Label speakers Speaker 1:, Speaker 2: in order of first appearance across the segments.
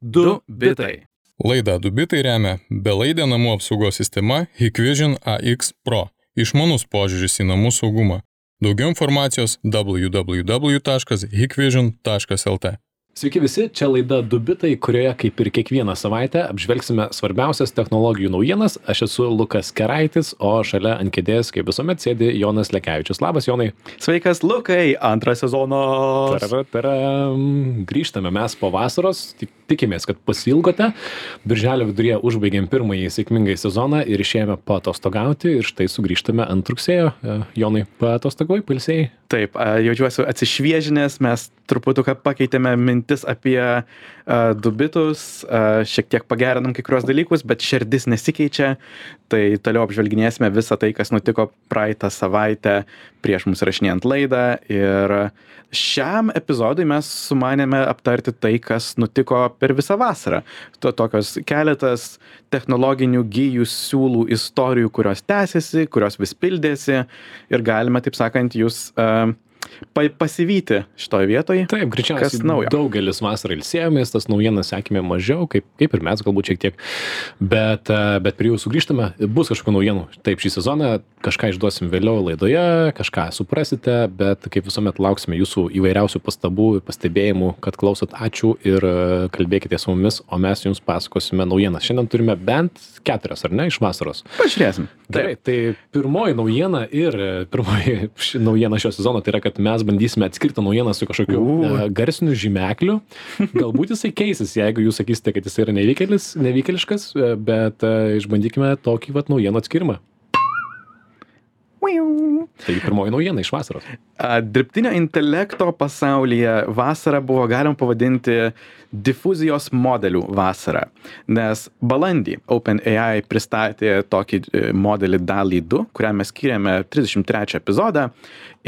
Speaker 1: Du bitai.
Speaker 2: Laidą Dubitai remia belaidė namų apsaugos sistema Hikvision AX Pro - išmanus požiūris į namų saugumą. Daugiau informacijos www.hikvision.lt.
Speaker 1: Sveiki visi, čia laida Dubitai, kurioje kaip ir kiekvieną savaitę apžvelgsime svarbiausias technologijų naujienas. Aš esu Lukas Keraitis, o šalia ant kėdės, kaip visuomet, sėdi Jonas Lekevičius. Labas, Jonai.
Speaker 3: Sveikas, Lukai, antrą sezono.
Speaker 1: Taram, grįžtame mes po vasaros, tik, tikimės, kad pasilgote. Birželio viduryje užbaigėm pirmąjį sėkmingai sezoną ir išėjome patostogauti ir štai sugrįžtame ant rugsėjo. E, Jonai, patostogoj, pilsėjai?
Speaker 3: Taip, a, jaučiuosi atsišviežinęs, mes truputuką pakeitėme mintis apie a, dubitus, a, šiek tiek pagerinom kai kurios dalykus, bet širdis nesikeičia, tai toliau apžvelginėsime visą tai, kas nutiko praeitą savaitę prieš mūsų rašinėjant laidą. Ir šiam epizodui mes sumanėme aptarti tai, kas nutiko per visą vasarą. To, tokios keletas technologinių gyjų siūlų istorijų, kurios tęsiasi, kurios vis pildėsi. Ir galime, taip sakant, jūs uh, pa, pasivyti šitoje vietoje.
Speaker 1: Taip, greičiausiai
Speaker 3: naujo?
Speaker 1: daugelis vasarą ilsėjomės, tas naujienas sekėme mažiau, kaip, kaip ir mes galbūt šiek tiek, bet, e, bet prie jų sugrįžtame, bus kažkokių naujienų. Taip, šį sezoną kažką išduosim vėliau laidoje, kažką suprasite, bet kaip visuomet lauksime jūsų įvairiausių pastabų ir pastebėjimų, kad klausot, ačiū ir e, kalbėkite su mumis, o mes jums pasakosime naujienas. Šiandien turime bent keturias, ar ne, iš vasaros.
Speaker 3: Pažiūrėsim.
Speaker 1: Gerai, tai pirmoji naujiena ir e, pirmoji naujiena šio sezono tai yra, kad mes bandysime atskirti naujieną su kažkokiu uh. garsiniu žymekliu. Galbūt jisai keisis, jeigu jūs sakysite, kad jis yra nevykėlis, nevykėliškas, e, bet uh, išbandykime tokį vat naujienų atskirimą. Tai pirmoji naujiena iš vasaros.
Speaker 3: A, Dirbtinio intelekto pasaulyje vasarą buvo galima pavadinti difuzijos modelių vasarą, nes balandį OpenAI pristatė tokį e, modelį DALI 2, kuriam mes skiriame 33 epizodą.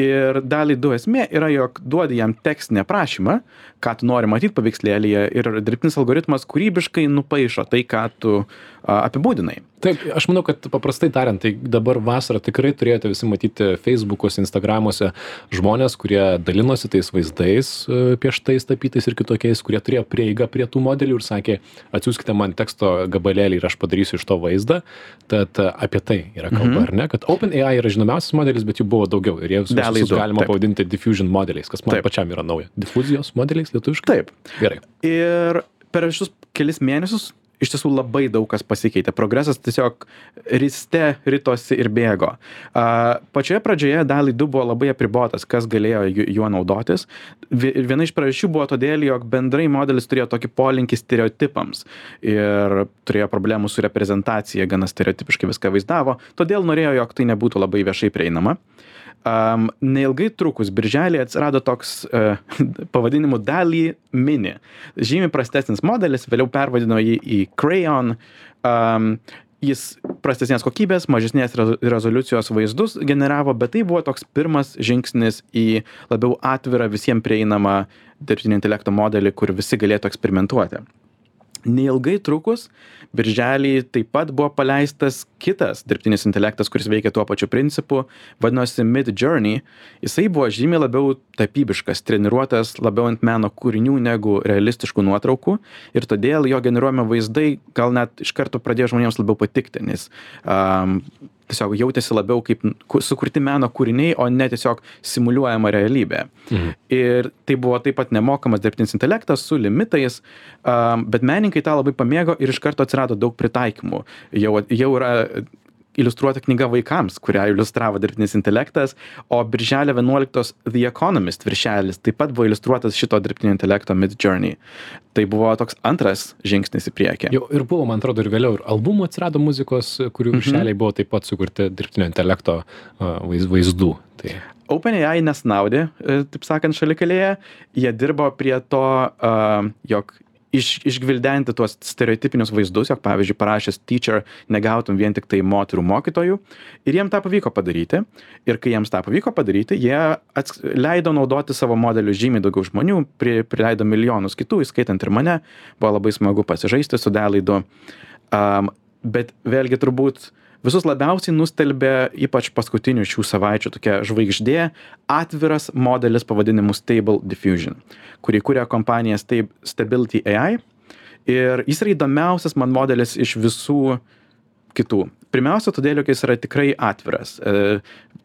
Speaker 3: Ir DALI 2 esmė yra, jog duodi jam tekstinę prašymą, ką tu nori matyti paveikslėlėje ir dirbtinis algoritmas kūrybiškai nupaišo tai, ką tu a, apibūdinai.
Speaker 1: Taip, aš manau, kad paprastai tariant, tai dabar vasarą tikrai turėjote visi matyti Facebook'uose, Instagram'uose žmonės, kurie dalinosi tais vaizdais e, pieštais tapytais ir kitokiais, kurie turėjo prieigą prie tų modelių ir sakė, atsiųskite man teksto gabalėlį ir aš padarysiu iš to vaizdą. Tad e, apie tai yra kalba,
Speaker 3: Mhm.
Speaker 1: ar ne? Kad OpenAI yra žinomiausias modelis, bet jų buvo daugiau ir jie visus, Visus
Speaker 3: 2,
Speaker 1: galima
Speaker 3: taip.
Speaker 1: pavadinti diffusion modeliais, kas man
Speaker 3: Taip.
Speaker 1: pačiam yra nauja. Difuzijos modeliais lietuviškai?
Speaker 3: Taip.
Speaker 1: Gerai.
Speaker 3: Ir per šius kelis mėnesius iš tiesų labai daug kas pasikeitė. Progresas tiesiog riste ritosi ir bėgo. Pačioje pradžioje dalį 2 buvo labai apribotas, kas galėjo ju- juo naudotis. Vi- Viena iš priežasčių buvo todėl, jog bendrai modelis turėjo tokį polinkį stereotipams ir turėjo problemų su reprezentacija, gana stereotipiškai viską vaizdavo, todėl norėjo, jog tai nebūtų labai viešai prieinama. Um, neilgai trukus, birželį atsirado toks uh, pavadinimu Dali Mini. Žymiai prastesnis modelis, vėliau pervadino jį į Crayon. Um, jis prastesnės kokybės, mažesnės rezo- rezoliucijos vaizdus generavo, bet tai buvo toks pirmas žingsnis į labiau atvirą visiems prieinamą dirbtinio intelekto modelį, kur visi galėtų eksperimentuoti. Neilgai trukus, birželį taip pat buvo paleistas kitas dirbtinis intelektas, kuris veikia tuo pačiu principu, vadinosi Mid Journey. Jisai buvo žymiai labiau tapybiškas, treniruotas labiau ant meno kūrinių negu realistiškų nuotraukų ir todėl jo generuojami vaizdai gal net iš karto pradėjo žmonėms labiau patikti, nes um, tiesiog jautėsi labiau kaip ku- sukurti meno kūriniai, o ne tiesiog simuliuojama realybė.
Speaker 1: Mhm.
Speaker 3: Ir tai buvo taip pat nemokamas dirbtinis intelektas su limitais, bet menininkai tą labai pamėgo ir iš karto atsirado daug pritaikymų. Jau, jau yra iliustruota knyga vaikams, kurią iliustravo dirbtinis intelektas, o birželio 11 The Economist viršelis taip pat buvo iliustruotas šito dirbtinio intelekto Mid Journey. Tai buvo toks antras žingsnis į priekį.
Speaker 1: Jau ir buvo, man atrodo, ir vėliau ir albumų atsirado muzikos, kurių
Speaker 3: Mhm.
Speaker 1: viršeliai buvo taip pat sukurti dirbtinio intelekto vaiz- vaizdų. Tai
Speaker 3: OpenAI nesnaudė, e, taip sakant, šalikalėje. Jie dirbo prie to, jog iš, išgvildenti tuos stereotipinius vaizdus, jog pavyzdžiui parašęs teacher negautum vien tik tai moterų mokytojų. Ir jiem tą pavyko padaryti. Ir kai jiems tą pavyko padaryti, jie ats, leido naudoti savo modelius žymiai daugiau žmonių, pri, prileido milijonus kitų, įskaitant ir mane. Buvo labai smagu pasižaisti su dalaidu. Um, bet vėlgi turbūt visus labiausiai nustelbė ypač paskutinių šių savaičių tokia žvaigždė atviras modelis pavadinimu Stable Diffusion, kurį kuria kompanija Stab- Stability AI. Ir jis yra įdomiausias man modelis iš visų kitų. Pirmiausia, todėl, jog jis yra tikrai atviras. E,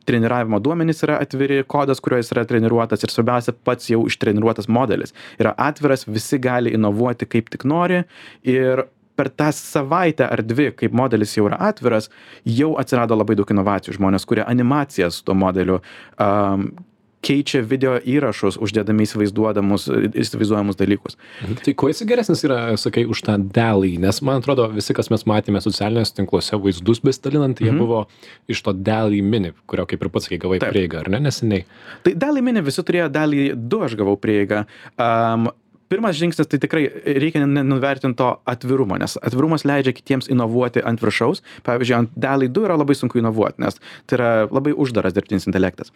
Speaker 3: treniravimo duomenys yra atviri, kodas, kuriuo jis yra treniruotas ir svarbiausia, pats jau ištreniruotas modelis yra atviras, visi gali inovuoti kaip tik nori ir per tą savaitę ar dvi, kaip modelis jau yra atviras, jau atsirado labai daug inovacijų. Žmonės kuria animacijas su tuo modeliu, um, keičia video įrašus, uždėdami įsivaizduojamus dalykus.
Speaker 1: Tai kuo jis geresnis yra, sakai, už tą delį? Nes man atrodo, visi, kas mes matėme socialiniuose tinkluose vaizdus besidalinant, jie
Speaker 3: Mhm.
Speaker 1: buvo iš to delį mini, kurio kaip ir pats sakai, gavai
Speaker 3: Taip.
Speaker 1: prieigą, ar ne, neseniai?
Speaker 3: Tai dalį mini visi turėjo, dalį du aš gavau prieigą. Um, pirmas žingsnis tai tikrai reikia nenuvertinti to atvirumo, nes atvirumas leidžia kitiems inovuoti ant viršaus. Pavyzdžiui, ant dalį 2 yra labai sunku inovuoti, nes tai yra labai uždaras dirbtinis intelektas.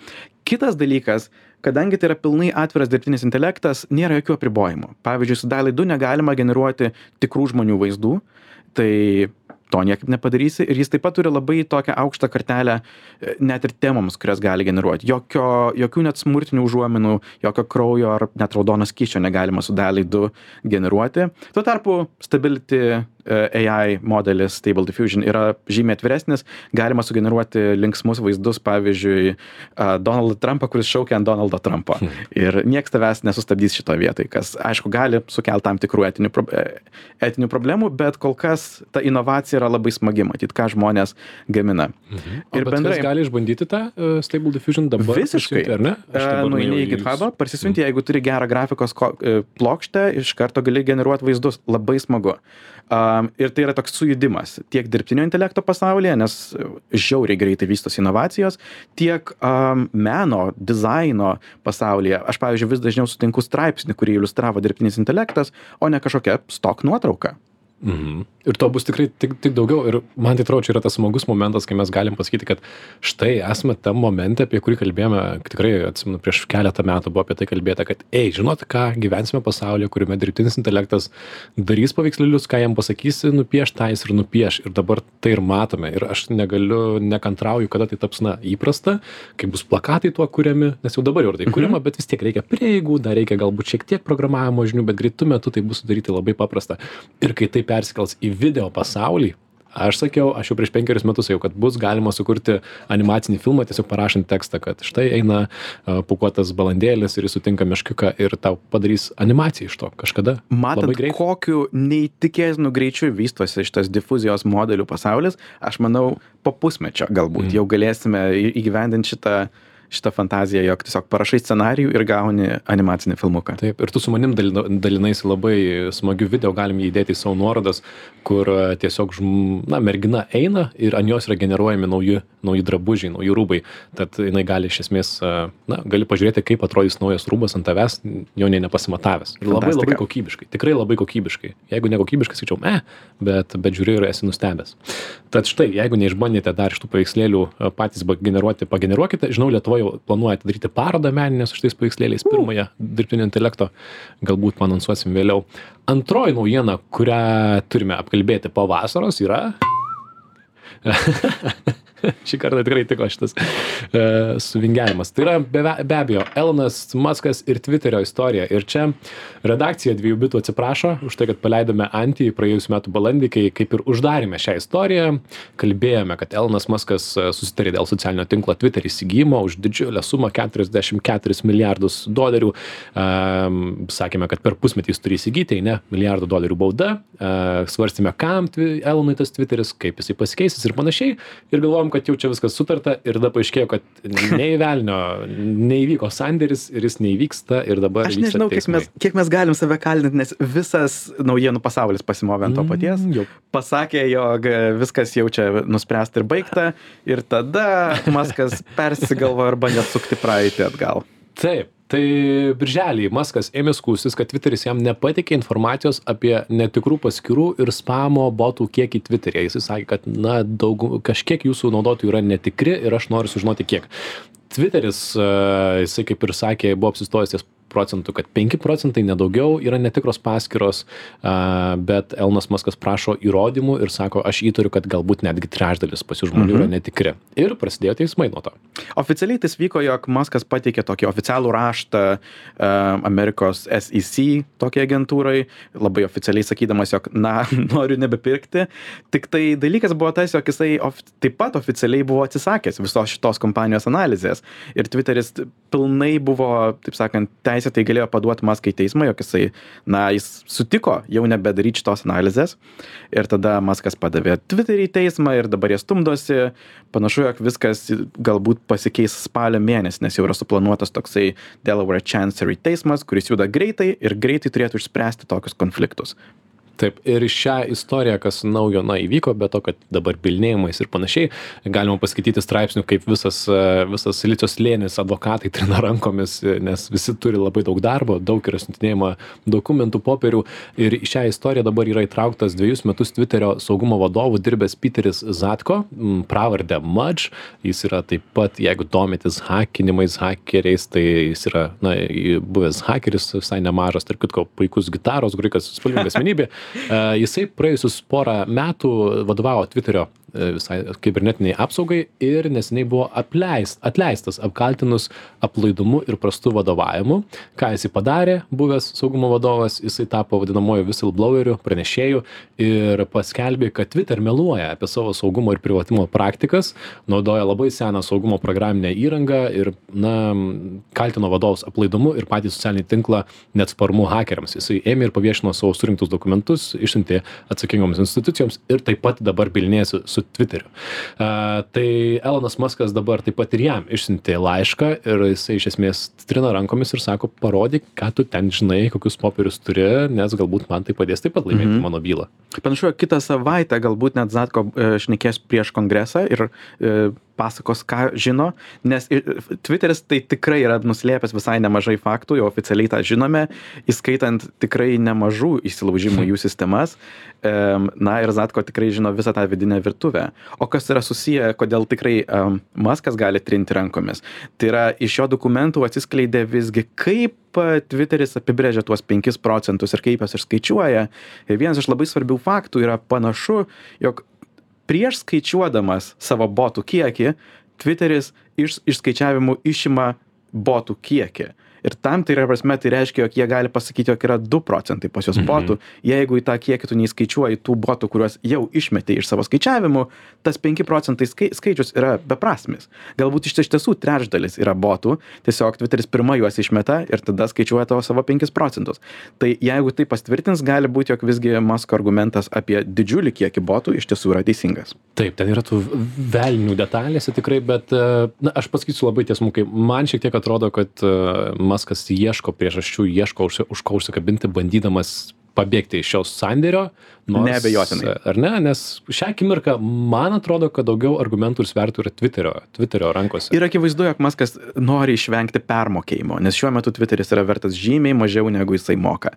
Speaker 3: Kitas dalykas, kadangi tai yra pilnai atviras dirbtinis intelektas, nėra jokių apribojimų. Pavyzdžiui, su dalį 2 negalima generuoti tikrų žmonių vaizdų, tai to niekaip nepadarysi ir jis taip pat turi labai tokią aukštą kartelę e, net ir temoms, kurias gali generuoti. Jokio, jokių net smurtinių užuominų, jokio kraujo ar net raudono skyščio negalima su daliai 2 generuoti. Tuo tarpu Stability AI modelis Stable Diffusion yra žymiai atviresnis, galima sugeneruoti linksmus vaizdus, pavyzdžiui, a, Donaldą Trumpą, kuris šaukia ant Donaldo Trumpo. Ir niekas tavęs nesustabdys šito vietoj, kas, aišku, gali sukelti tam tikrų etinių, e, etinių problemų, bet kol kas ta inovacija yra labai smagi, matyti, ką žmonės gamina.
Speaker 1: O
Speaker 3: Ir bendrai-
Speaker 1: gali išbandyti tą uh, Stable Diffusion dabar?
Speaker 3: Visiškai.
Speaker 1: Ar ne?
Speaker 3: Nueini
Speaker 1: nuėjau
Speaker 3: į
Speaker 1: jūsų-
Speaker 3: GitHubą, parsisiunti, jeigu turi gerą grafikos ko- e, plokštę, iš karto gali generuoti vaizdus. Labai smagu. Um, ir tai yra toks sujudimas tiek dirbtinio intelekto pasaulyje, nes žiauriai greitai vystosi inovacijos, tiek um, meno, dizaino pasaulyje. Aš, pavyzdžiui, vis dažniau sutinku straipsnį, kurį iliustravo dirbtinis intelektas, o ne kažkokia stok nuotrauka.
Speaker 1: Mhm. Ir to bus tikrai tik, tik daugiau. Ir man tai atrodo, čia yra tas smagus momentas, kai mes galim pasakyti, kad štai esame tam momente, apie kurį kalbėjome, tikrai atsimenu, prieš keletą metų buvo apie tai kalbėta, kad, ei, žinot ką, gyvensime pasaulyje, kuriame dirbtinis intelektas darys paveikslėlius, ką jam pasakysi, nupieš tą jis ir nupieš. Ir dabar tai ir matome. Ir aš negaliu, nekantrauju, kada tai taps, na, įprasta, kai bus plakatai tuo kuriami, nes jau dabar jau tai kuriama, bet vis tiek reikia prieigų, dar reikia galbūt šiek tiek programavimo žinių, bet greitų metų tai bus sudaryti labai paprasta. Ir kai tai persikels į video pasaulį, aš sakiau, aš jau prieš penkerius metus jau, kad bus galima sukurti animacinį filmą, tiesiog parašant tekstą, kad štai eina pukuotas balandėlis ir jis sutinka meškiuką ir tau padarys animaciją iš to kažkada.
Speaker 3: Matant, kokiu neįtikėtinu greičiu vystosi šitas difuzijos modelių pasaulis, aš manau, po pusmečio galbūt
Speaker 1: Mm.
Speaker 3: jau galėsime į- įgyvendinti šitą, šitą fantaziją, jog tiesiog parašai scenarijų ir gauni animacinį filmuką.
Speaker 1: Taip, ir tu su manim dalina- dalinaisi labai smagiu video, galim įdėti į savo nuorodas, kur e, tiesiog, na, mergina eina ir ant jos yra generuojami nauji, nauji drabužiai, nauji rūbai. Tad jinai gali iš esmės, e, na, gali pažiūrėti, kaip atrodys naujas rūbas ant tavęs, jo nei nepasimatavęs. Ir labai labai
Speaker 3: Fantastika.
Speaker 1: kokybiškai, tikrai labai kokybiškai. Jeigu nekokybiškai, sakyčiau, me, bet, bet žiūri ir esi nustebęs. Tad štai, jeigu neišbandėte dar iš tų paveikslėlių e, patys generuoti, pageneruokite. Žinau, Lietuvoje jau planuoja atidaryti parodą meninę su šitais paveikslėliais, pirmąją dirbtinio intelekto, galbūt panonsuosim vėliau. Antroji naujiena, kurią turime apkalbėti po vasaros, yra Šį kartą tikrai tiko šitas e, suvingiavimas. Tai yra be, be abejo Elonas Muskas ir Twitterio istorija. Ir čia redakcija dviejų bitų atsiprašo už tai, kad paleidome antį praėjusiu metu balandį, kai kaip ir uždarėme šią istoriją. Kalbėjome, kad Elonas Muskas e, susitarė dėl socialinio tinklo Twitter įsigijimo už didžiulę sumą 44 milijardus dolerių. Um, sakėme, kad per pusmetį jis turi įsigyti, ne milijardų dolerių bauda. Uh, svarstėme, kam Elonui tas Twitteris, kaip jisai pasikeisis ir panašiai. Ir galvojom, kad jau čia viskas sutarta ir tada paaiškėjo, kad nei velnio neįvyko sandėris ir jis neįvyksta ir dabar...
Speaker 3: Aš nežinau, kiek mes, kiek mes galim save kaltinti, nes visas naujienų pasaulis pasimovė ant to paties.
Speaker 1: Mm, jau.
Speaker 3: Pasakė, jog viskas jau čia nuspręsta ir baigta. Ir tada Maskas persigalvo ir bandė atsukti praeitį atgal.
Speaker 1: Taip, tai birželį Maskas ėmė skūstis, kad Twitteris jam nepatikė informacijos apie netikrų paskirų ir spamo botų kiekį Twitter'e. Jis sakė, kad na, daug, kažkiek jūsų naudotojų yra netikri ir aš noriu sužinoti kiek. Tviteris jisai kaip ir sakė buvo apsistojęs ties procentų, kad 5 procentai nedaugiau yra netikros paskyros, bet Elnas Maskas prašo įrodymų ir sako, aš įtariu, kad galbūt netgi trečdalis pas jų žmonių mhm. yra netikri. Ir prasidėjo teismai nuo to.
Speaker 3: Oficialiai tas vyko, jog Maskas pateikė tokį oficialų raštą uh, Amerikos SEC tokiai agentūrai, labai oficialiai sakydamas, jog, na, noriu nebepirkti. Tik tai dalykas buvo tas, jog jisai of, taip pat oficialiai buvo atsisakęs visos šitos kompanijos analizės. Ir Twitteris pilnai buvo, taip sakant, teisėtai galėjo paduot Maską į teismą, jog jisai, na, jis sutiko jau nebedaryti šitos analizės. Ir tada Maskas padavė Twitterį į teismą ir dabar jie stumdosi. Panašu, jog viskas galbūt pasikeis spalio mėnesį, nes jau yra suplanuotas toksai Delaware Chancery teismas, kuris juda greitai ir greitai turėtų išspręsti tokius konfliktus
Speaker 1: taip ir šią istoriją kas naujo na įvyko be to kad dabar bylinėjimais ir panašiai galima paskaityti straipsnių kaip visas visas silicio slėnis advokatai trina rankomis nes visi turi labai daug darbo daug yra siuntinėjama dokumentų popierių. Ir šią istoriją dabar yra įtrauktas dvejus metus tviterio saugumo vadovu dirbęs piteris zatko pravarde mudge. Jis yra taip pat jeigu domitės hakinimais hakeriais tai jis yra na buvęs hakeris visai nemažas tarp kitko puikus gitaros grojikas spalvinga asmenybė Jisai praėjusius porą metų vadovavo Twitterio E, visai kibernetiniai apsaugai ir neseniai buvo apleist, atleistas apkaltinus aplaidumu ir prastu vadovavimu. Ką jisai padarė, buvęs saugumo vadovas, jisai tapo vadinamoju whistlebloweriu, pranešėju ir paskelbė, kad Twitter meluoja apie savo saugumo ir privatimo praktikas, naudoja labai seną saugumo programinę įrangą ir, na, kaltino vadovus aplaidumu ir patį socialinį tinklą neatsparumu hakeriams. Jisai ėmė ir paviešino savo surinktus dokumentus, išsiuntė atsakingoms institucijoms ir taip pat dabar bilinėsi su su Twitteriu. Uh, tai Elonas Muskas dabar taip pat ir jam išsiuntė laišką ir jisai iš esmės trina rankomis ir sako, parodyk, ką tu ten žinai, kokius popierius turi, nes galbūt man tai padės taip pat laimėti mm -hmm. mano bylą.
Speaker 3: Panašu, kitą savaitę galbūt net Zatko e, šnekės prieš kongresą ir e, pasakos, ką žino, nes Twitteris tai tikrai yra nuslėpęs visai nemažai faktų, jau oficialiai tą žinome, įskaitant tikrai nemažų įsilaužimų jų sistemas. Na ir Zatko tikrai žino visą tą vidinę virtuvę. O kas yra susiję, kodėl tikrai um, Maskas gali trinti rankomis? Tai yra iš jo dokumentų atsiskleidė visgi, kaip Twitteris apibrėžia tuos 5 procentus ir kaip jas išskaičiuoja. Ir vienas iš labai svarbių faktų yra panašu, jog prieš skaičiuodamas savo botų kiekį tviteris iš išskaičiavimų išima botų kiekį ir tam tikra prasme tai reiškia jog jie gali pasakyti jog yra du procentai pas juos botų. Mhm. jeigu į tą kiekį tu neįskaičiuoji tų botų kuriuos jau išmetei iš savo skaičiavimų tas penki procentai skai skaičius yra beprasmis. Galbūt iš tiesų trečdalis yra botų tiesiog tviteris pirma juos išmeta ir tada skaičiuoja tavo savo penkis procentus. Tai jeigu tai pasitvirtins gali būt jog visgi masko argumentas apie didžiulį kiekį botų iš tiesų yra teisingas.
Speaker 1: Taip ten yra tų velnių detalėse tikrai bet na aš pasakysiu labai tiesmukai. Man šiek tiek atrodo kad maskas ieško priežasčių ieško už, už ko užsikabinti bandydamas pabėgti iš šios sandėrio.
Speaker 3: Nors, Neabejotinai.
Speaker 1: Ar ne? Nes šią akimirką man atrodo, kad daugiau argumentų ir svertų yra Twitterio, Twitterio rankose.
Speaker 3: Ir akivaizdu, jog Maskas nori išvengti permokėjimo, nes šiuo metu Twitteris yra vertas žymiai mažiau negu jisai moka.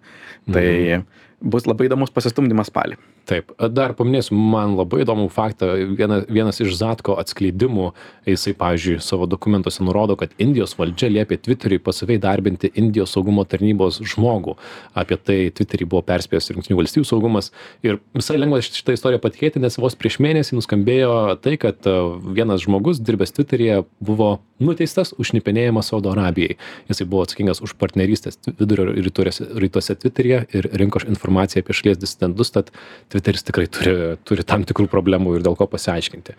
Speaker 3: Tai mhm. bus labai įdomus pasistumdymas spalį
Speaker 1: taip dar paminėsiu man labai įdomų faktą viena vienas iš zatko atskleidimų jisai pavyzdžiui savo dokumentuose nurodo kad indijos valdžia liepė tviteriui pastoviai darbinti indijos saugumo tarnybos žmogų. Apie tai tviterį buvo perspėjęs ir jungtinių valstijų saugumas. Ir visai lengva šitą istoriją patikėti nes vos prieš mėnesį nuskambėjo tai kad e, vienas žmogus dirbęs tviteryje buvo nuteistas už šnipinėjimą saudo arabijai. Jisai buvo atsakingas už partnerystes vidurio rytuose rytuose tviteryje ir rinko informaciją apie šalies disidentus. Tad tviteris tikrai turi turi tam tikrų problemų ir dėl ko pasiaiškinti.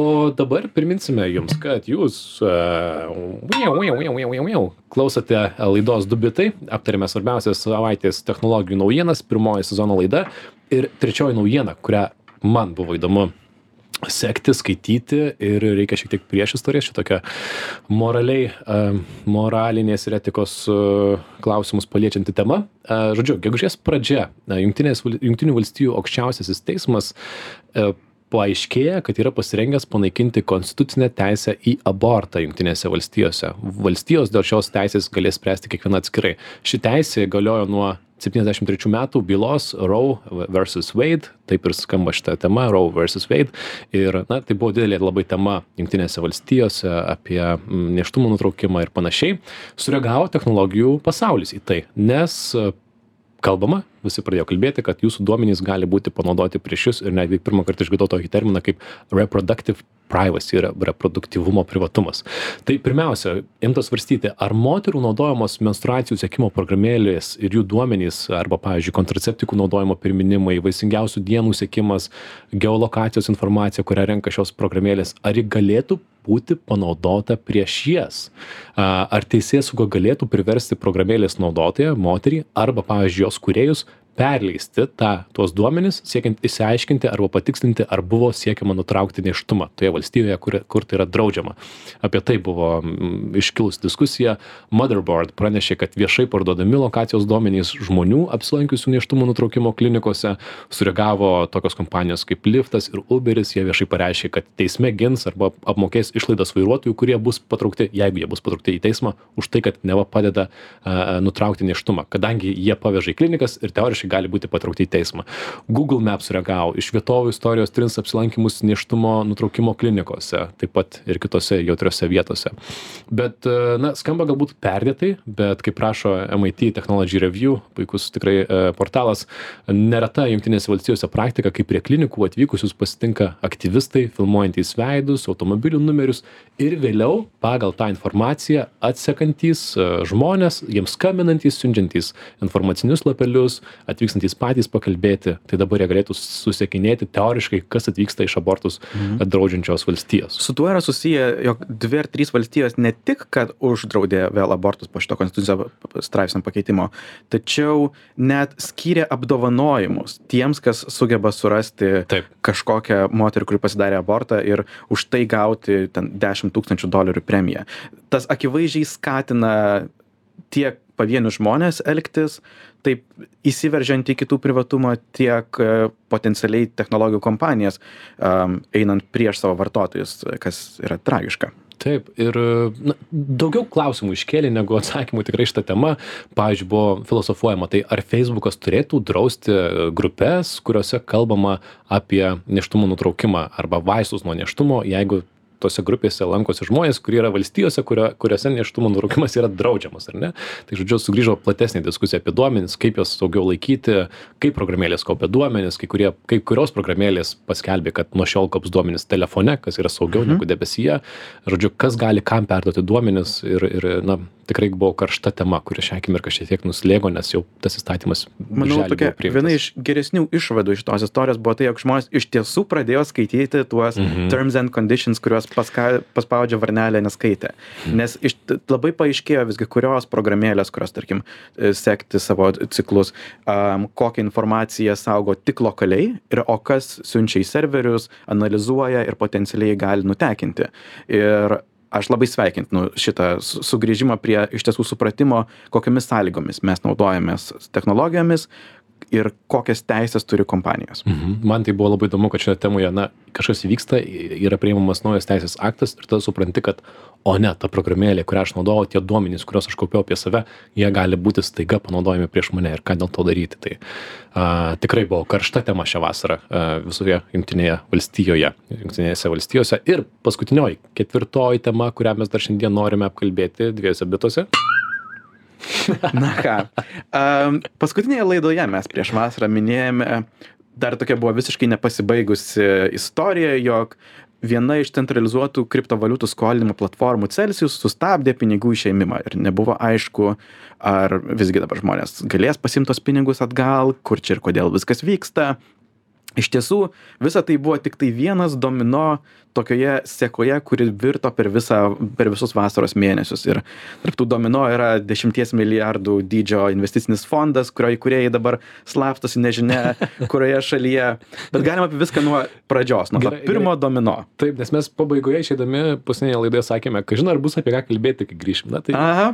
Speaker 1: O dabar priminsime jums kad jūs klausote laidos du bitai aptariame svarbiausias savaitės technologijų naujienas pirmoji sezono laida ir trečioji naujiena kurią man buvo įdomu sekti, skaityti ir reikia šiek tiek priešistorės, šitokia moraliai, moralinės ir etikos klausimus paliečianti tema. Žodžiu, gegužės pradžia Junktinių valstybių aukščiausiasis teismas paaiškėja, kad yra pasirengęs panaikinti konstitucinę teisę į abortą Junktinėse valstijose. Valstijos dėl šios teisės galės spręsti kiekviena atskirai. Ši teisė galiojo nuo 73 metų bylos Roe vs. Wade, taip ir skamba šitą temą, Roe vs. Wade. Ir na, tai buvo didelė labai tema Junktinėse valstijose apie mm, neštumo nutraukimą ir panašiai. Sureagavo technologijų pasaulis į tai, nes kalbama, visi pradėjo kalbėti, kad jūsų duomenys gali būti panaudoti prieš jūs ir netgi pirmą kartą išgirdau tokį terminą kaip reproductive privacy yra reproduktyvumo privatumas. Tai pirmiausia, imtas svarstyti, ar moterų naudojamos menstruacijų sekimo programėlės ir jų duomenys, arba, pavyzdžiui, kontraceptikų naudojimo priminimai, vaisingiausių dienų sekimas, geolokacijos informacija, kurią renka šios programėlės, ar ji galėtų būti panaudota prieš jas. Ar teisėsauga galėtų priversti programėlės naudotoją, moterį, arba, pavyzdžiui, jos kuriejus perleisti tą tuos duomenis siekiant išsiaiškinti arba patikslinti ar buvo siekiama nutraukti nėštumą toje valstybėje kur kur tai yra draudžiama. Apie tai buvo mm, iškilus diskusija. Motherboard pranešė kad viešai parduodami lokacijos duomenys žmonių apsilankiusių nėštumo nutraukimo klinikose sureagavo tokios kompanijos kaip liftas ir uberis. Jie viešai pareiškė kad teisme gins arba apmokės išlaidas vairuotojų kurie bus patraukti jeigu jie bus patraukti į teismą už tai kad neva padeda a nutraukti nėštumą. Kadangi jie paveža į klinikas ir teoriškai piliečiai gali būti patraukti į teismą. Google Maps reagavo, iš vietovių istorijos trins apsilankimus neštumo nutraukimo klinikose, taip pat ir kitose jautriose vietose. Bet, e, na, skamba galbūt perdėtai, bet kaip prašo MIT Technology Review, puikus tikrai e, portalas, nereta Junktinėse valstijose praktika, kai prie klinikų atvykusius pasitinka aktyvistai, filmuojantys veidus, automobilių numerius ir vėliau pagal tą informaciją atsekantys e, žmonės, jiems skambinantys, siunčiantys informacinius lapelius, atvykstantys patys pakalbėti, tai dabar jie galėtų susiekinėti teoriškai, kas atvyksta iš abortus mhm. draudžiančios valstijos.
Speaker 3: Su tuo yra susiję, jog dvi ar trys valstijos ne tik, kad uždraudė vėl abortus po šito konstitucijos straipsnio pakeitimo, tačiau net skyrė apdovanojimus tiems, kas sugeba surasti Taip. kažkokią moterį, kuri pasidarė abortą ir už tai gauti 10 tūkstančių dolerių premiją. Tas akivaizdžiai skatina tiek pavienius žmones elgtis taip įsiveržiant į kitų privatumą, tiek e, potencialiai technologijų kompanijas einant prieš savo vartotojus, kas yra tragiška.
Speaker 1: Taip, ir na, daugiau klausimų iškėlė negu atsakymų tikrai šitą temą. Pavyzdžiui, buvo filosofuojama, tai ar Facebookas turėtų drausti grupės, kuriuose kalbama apie neštumo nutraukimą arba vaistus nuo neštumo, jeigu tose grupėse lankosi žmonės kurie yra valstijose kurio kuriose nėštumo nutraukimas yra draudžiamas ar ne tai žodžiu sugrįžo platesnė diskusija apie duomenis kaip juos saugiau laikyti kaip programėlės kaupia duomenis kai kurie kai kurios programėlės paskelbė kad nuo šiol kaups duomenis telefone kas yra saugiau mhm. negu debesyje žodžiu kas gali kam perduoti duomenis ir ir na tikrai buvo karšta tema kuri šią akimirką šiek tiek nuslėgo nes jau tas įstatymas
Speaker 3: manau tokia viena iš geresnių išvadų iš tos istorijos buvo tai jog žmonės iš tiesų pradėjo skaityti tuos mhm. terms and conditions kuriuos paska paspaudžia varnelę neskaitė mhm. nes iš labai paaiškėjo visgi kurios programėlės kurios tarkim e, sekti savo ciklus am kokią informaciją saugo tik lokaliai ir o kas siunčia į serverius analizuoja ir potencialiai gali nutekinti ir aš labai sveikintinu šitą sugrįžimą prie iš tiesų supratimo kokiomis sąlygomis mes naudojamės technologijomis ir kokias teises turi kompanijos.
Speaker 1: Mhm. Man tai buvo labai įdomu, kad šioje temoje, na, kažkas įvyksta, yra priimamas naujas teisės aktas ir tada supranti, kad, o ne, ta programėlė, kurią aš naudojau, tie duomenys, kuriuos aš kaupiau apie save, jie gali būti staiga panaudojami prieš mane ir ką dėl to daryti. Tai a, tikrai buvo karšta tema šią vasarą a, visoje jungtinėje valstijoje, jungtinėse valstijose. Ir paskutinioji, ketvirtoji tema, kurią mes dar šiandien norime apkalbėti dviejose bitose.
Speaker 3: Na ką, um, paskutinėje laidoje mes prieš vasarą minėjome, dar tokia buvo visiškai nepasibaigusi istorija, jog viena iš centralizuotų kriptovaliutų skolinimo platformų Celsius sustabdė pinigų išėmimą ir nebuvo aišku, ar visgi dabar žmonės galės pasimti tos pinigus atgal, kur čia ir kodėl viskas vyksta iš tiesų visa tai buvo tiktai vienas domino tokioje sekoje kuri virto per visą per visus vasaros mėnesius. Ir tarp tų domino yra dešimties milijardų dydžio investicinis fondas kurio įkūrėjai dabar slapstosi nežinia kurioje šalyje. Bet galima apie viską nuo pradžios nuo to pirmo domino.
Speaker 1: Taip nes mes pabaigoje išeidami paskutinėje laidoje sakėme kažin ar bus apie ką kalbėti kai grįšim. Na tai
Speaker 3: aha.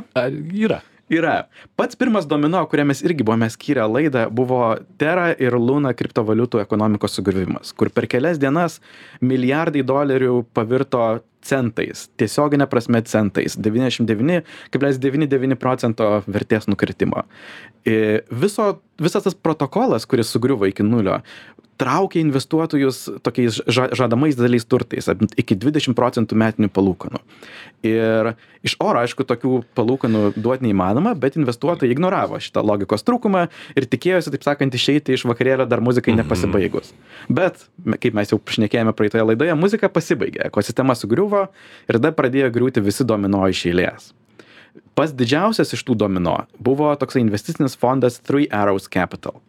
Speaker 1: yra
Speaker 3: Yra. Pats pirmas domino, kurią mes irgi buvome skyrę laidą, buvo Terra ir Luna kriptovaliutų ekonomikos sugriuvimas, kur per kelias dienas milijardai dolerių pavirto centais, tiesioginė prasme centais, 99,99 procento vertės nukritimo. Ir viso, visas tas protokolas, kuris sugriuvo iki nulio, traukia investuotojus tokiais ža žadamais dideliais turtais iki 20 procentų metinių palūkanų. Ir iš oro, aišku, tokių palūkanų duoti neįmanoma, bet investuotojai ignoravo šitą logikos trūkumą ir tikėjosi, taip sakant, išeiti iš vakarėlio dar muzikai nepasibaigus. Bet, kaip mes jau šnekėjome praeitoje laidoje, muzika pasibaigė, ekosistema sugriuvo ir tada pradėjo griūti visi domino iš eilės. Pats didžiausias iš tų domino buvo toksai investicinis fondas Three Arrows Capital,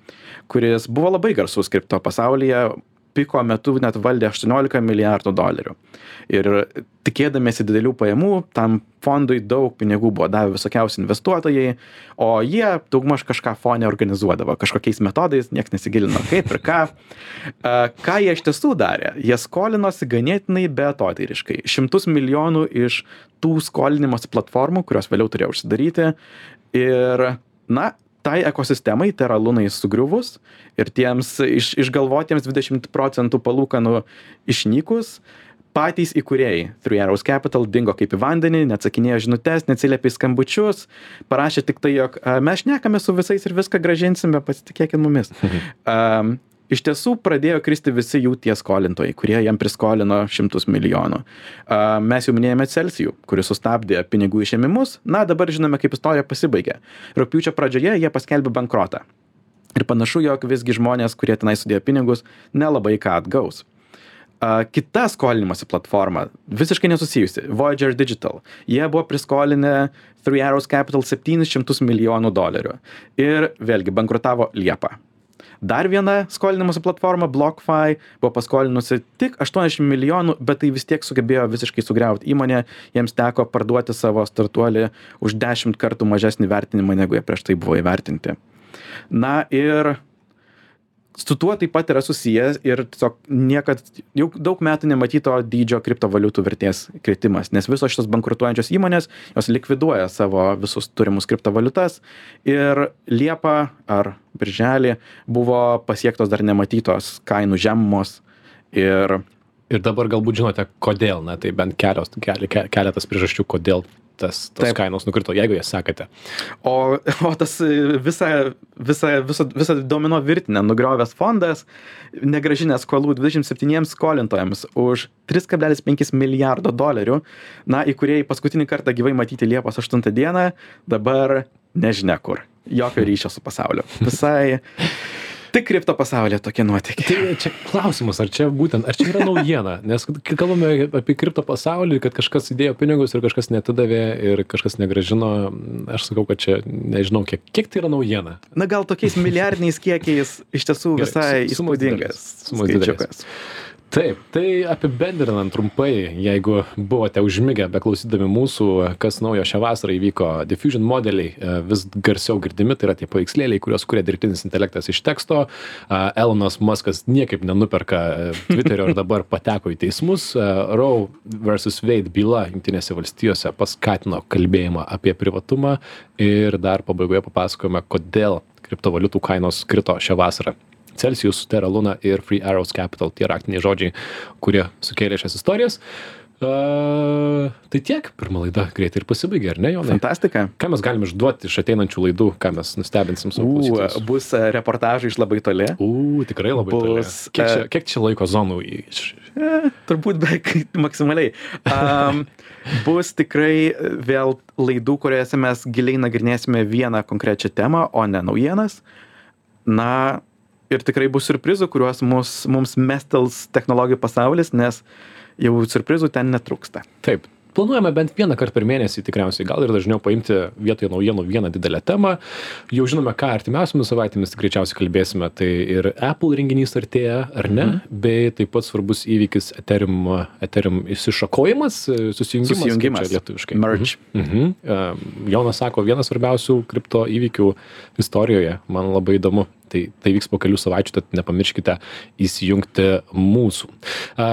Speaker 3: kuris buvo labai garsus kripto pasaulyje, piko metu net valdė 18 milijardų dolerių. Ir tikėdamėsi didelių pajamų, tam fondui daug pinigų buvo davę visokiausi investuotojai, o jie daugmaž kažką fonė organizuodavo, kažkokiais metodais, niekas nesigilino kaip ir ką. Ką jie iš tiesų darė? Jie skolinosi ganėtinai beatodairiškai. Šimtus milijonų iš tų skolinimosi platformų, kurios vėliau turėjo užsidaryti. Ir, na, tai ekosistemai Terra Lunai sugriuvus ir tiems iš, išgalvotiems 20 procentų palūkanų išnykus, patys įkūrėjai Three Arrows Capital dingo kaip į vandenį, neatsakinėjo žinutės, neatsiliepė į skambučius, parašė tik tai, jog mes šnekame su visais ir viską gražinsime, pasitikėkit mumis. um, iš tiesų pradėjo kristi visi jų tie skolintojai, kurie jam priskolino šimtus milijonų. Mes jau minėjome Celsijų, kuris sustabdė pinigų išėmimus, na dabar žinome, kaip istorija pasibaigė. Rūpiučio pradžioje jie paskelbė bankrotą. Ir panašu, jog visgi žmonės, kurie tenai sudėjo pinigus, nelabai ką atgaus. Kita skolinimosi platforma, visiškai nesusijusi, Voyager Digital. Jie buvo priskolinę Three Arrows Capital 700 milijonų dolerių. Ir vėlgi bankrutavo Liepą. Dar viena skolinimosi platforma, BlockFi, buvo paskolinusi tik 80 milijonų, bet tai vis tiek sugebėjo visiškai sugriauti įmonę, jiems teko parduoti savo startuolį už 10 kartų mažesnį vertinimą, negu jie prieš tai buvo įvertinti. Na ir su tuo taip pat yra susijęs ir tiesiog niekad jau daug metų nematyto dydžio kriptovaliutų vertės kritimas nes visos šitos bankrutuojančios įmonės jos likviduoja savo visus turimus kriptovaliutas ir liepą ar birželį buvo pasiektos dar nematytos kainų žemumos ir
Speaker 1: Ir dabar galbūt žinote, kodėl, na tai bent kelios, keli, keletas priežasčių, kodėl tas, tas Taip. kainos nukrito, jeigu jas sekate.
Speaker 3: O, o tas visą, visą, visą, visą domino virtinę nugriovęs fondas, negražinęs skolų 27 skolintojams už 3,5 milijardo dolerių, na, į kurie paskutinį kartą gyvai matyti Liepos 8 dieną, dabar nežinia kur. Jokio ryšio su pasauliu. Visai tik kripto pasaulyje tokie nuotykiai.
Speaker 1: Tai čia klausimas, ar čia būtent, ar čia yra naujiena, nes kai kalbame apie kripto pasaulį, kad kažkas įdėjo pinigus ir kažkas netidavė ir kažkas negražino, aš sakau, kad čia nežinau, kiek, kiek tai yra naujiena.
Speaker 3: Na gal tokiais milijardiniais kiekiais iš tiesų visai įspūdingas.
Speaker 1: Skaičiukas. Taip, tai apibendrinant trumpai, jeigu buvote užmigę beklausydami mūsų, kas naujo šią vasarą įvyko, diffusion modeliai e, vis garsiau girdimi, tai yra tie paveikslėliai, kuriuos kuria dirbtinis intelektas iš teksto. Elonas Muskas niekaip nenuperka e, Twitterio ir dabar pateko į teismus. E, Roe vs. Wade byla Junktinėse valstijose paskatino kalbėjimą apie privatumą ir dar pabaigoje papasakojome, kodėl kriptovaliutų kainos krito šią vasarą. Celsius, Terra Luna ir Free Arrows Capital, tie raktiniai žodžiai, kurie sukėlė šias istorijas. Uh, tai tiek, pirma laida greitai ir pasibaigė, ar ne, Jonai?
Speaker 3: Fantastika.
Speaker 1: Ką mes galime išduoti iš ateinančių laidų, ką mes nustebinsim su
Speaker 3: mumis? Bus e, reportažai iš labai toli.
Speaker 1: U, tikrai labai bus, toli. Kiek čia, e, kiek čia laiko zonų? Iš...
Speaker 3: E, turbūt beveik maksimaliai. Um, bus tikrai vėl laidų, kuriuose mes giliai nagrinėsime vieną konkrečią temą, o ne naujienas. Na, ir tikrai bus siurprizų, kuriuos mus, mums mestels technologijų pasaulis, nes jau siurprizų ten netrūksta.
Speaker 1: Taip. Planuojame bent vieną kartą per mėnesį tikriausiai, gal ir dažniau paimti vietoje naujienų vieną didelę temą. Jau žinome, ką artimiausiamis savaitėmis greičiausiai kalbėsime. Tai ir Apple renginys artėja, ar ne? Mm. Bei taip pat svarbus įvykis Ethereum, Ethereum įsišakojimas, susijungimas.
Speaker 3: Susijungimas.
Speaker 1: Lietuviškai.
Speaker 3: Merge.
Speaker 1: Mhm. Mhm. Jonas sako, vienas svarbiausių kripto įvykių istorijoje. Man labai įdomu tai tai vyks po kelių savaičių tad nepamirškite įsijungti mūsų. A,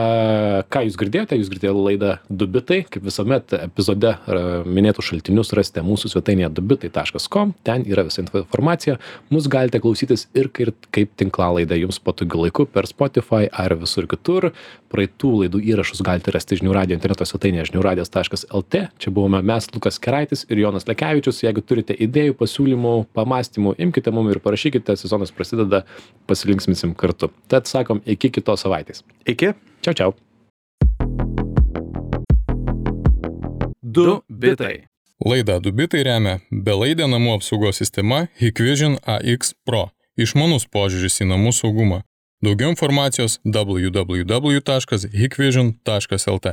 Speaker 1: ką jūs girdėjote? Jūs girdėjote laidą du bitai kaip visuomet epizode a, minėtus šaltinius rasite mūsų svetainėje dubitai.com ten yra visa informacija. Mus galite klausytis ir kaip, tinklalaidę jums patogiu laiku per Spotify ar visur kitur. Praeitų laidų įrašus galite rasti žinių radio interneto svetainėje žiniųradijas.lt čia buvome mes Lukas Keraitis ir Jonas Lekevičius. Jeigu turite idėjų pasiūlymų pamastymų imkite mum ir parašykite sezonas prasideda pasilinksminsim kartu tad sakom iki kitos savaitės
Speaker 3: Iki.
Speaker 1: čiau čiau
Speaker 3: Du bitai.
Speaker 2: Laidą Dubitai remia belaidė namų apsaugos sistema Hikvision AX Pro. Išmanus požiūris į namų saugumą. Daugiau informacijos www.hikvision.lt.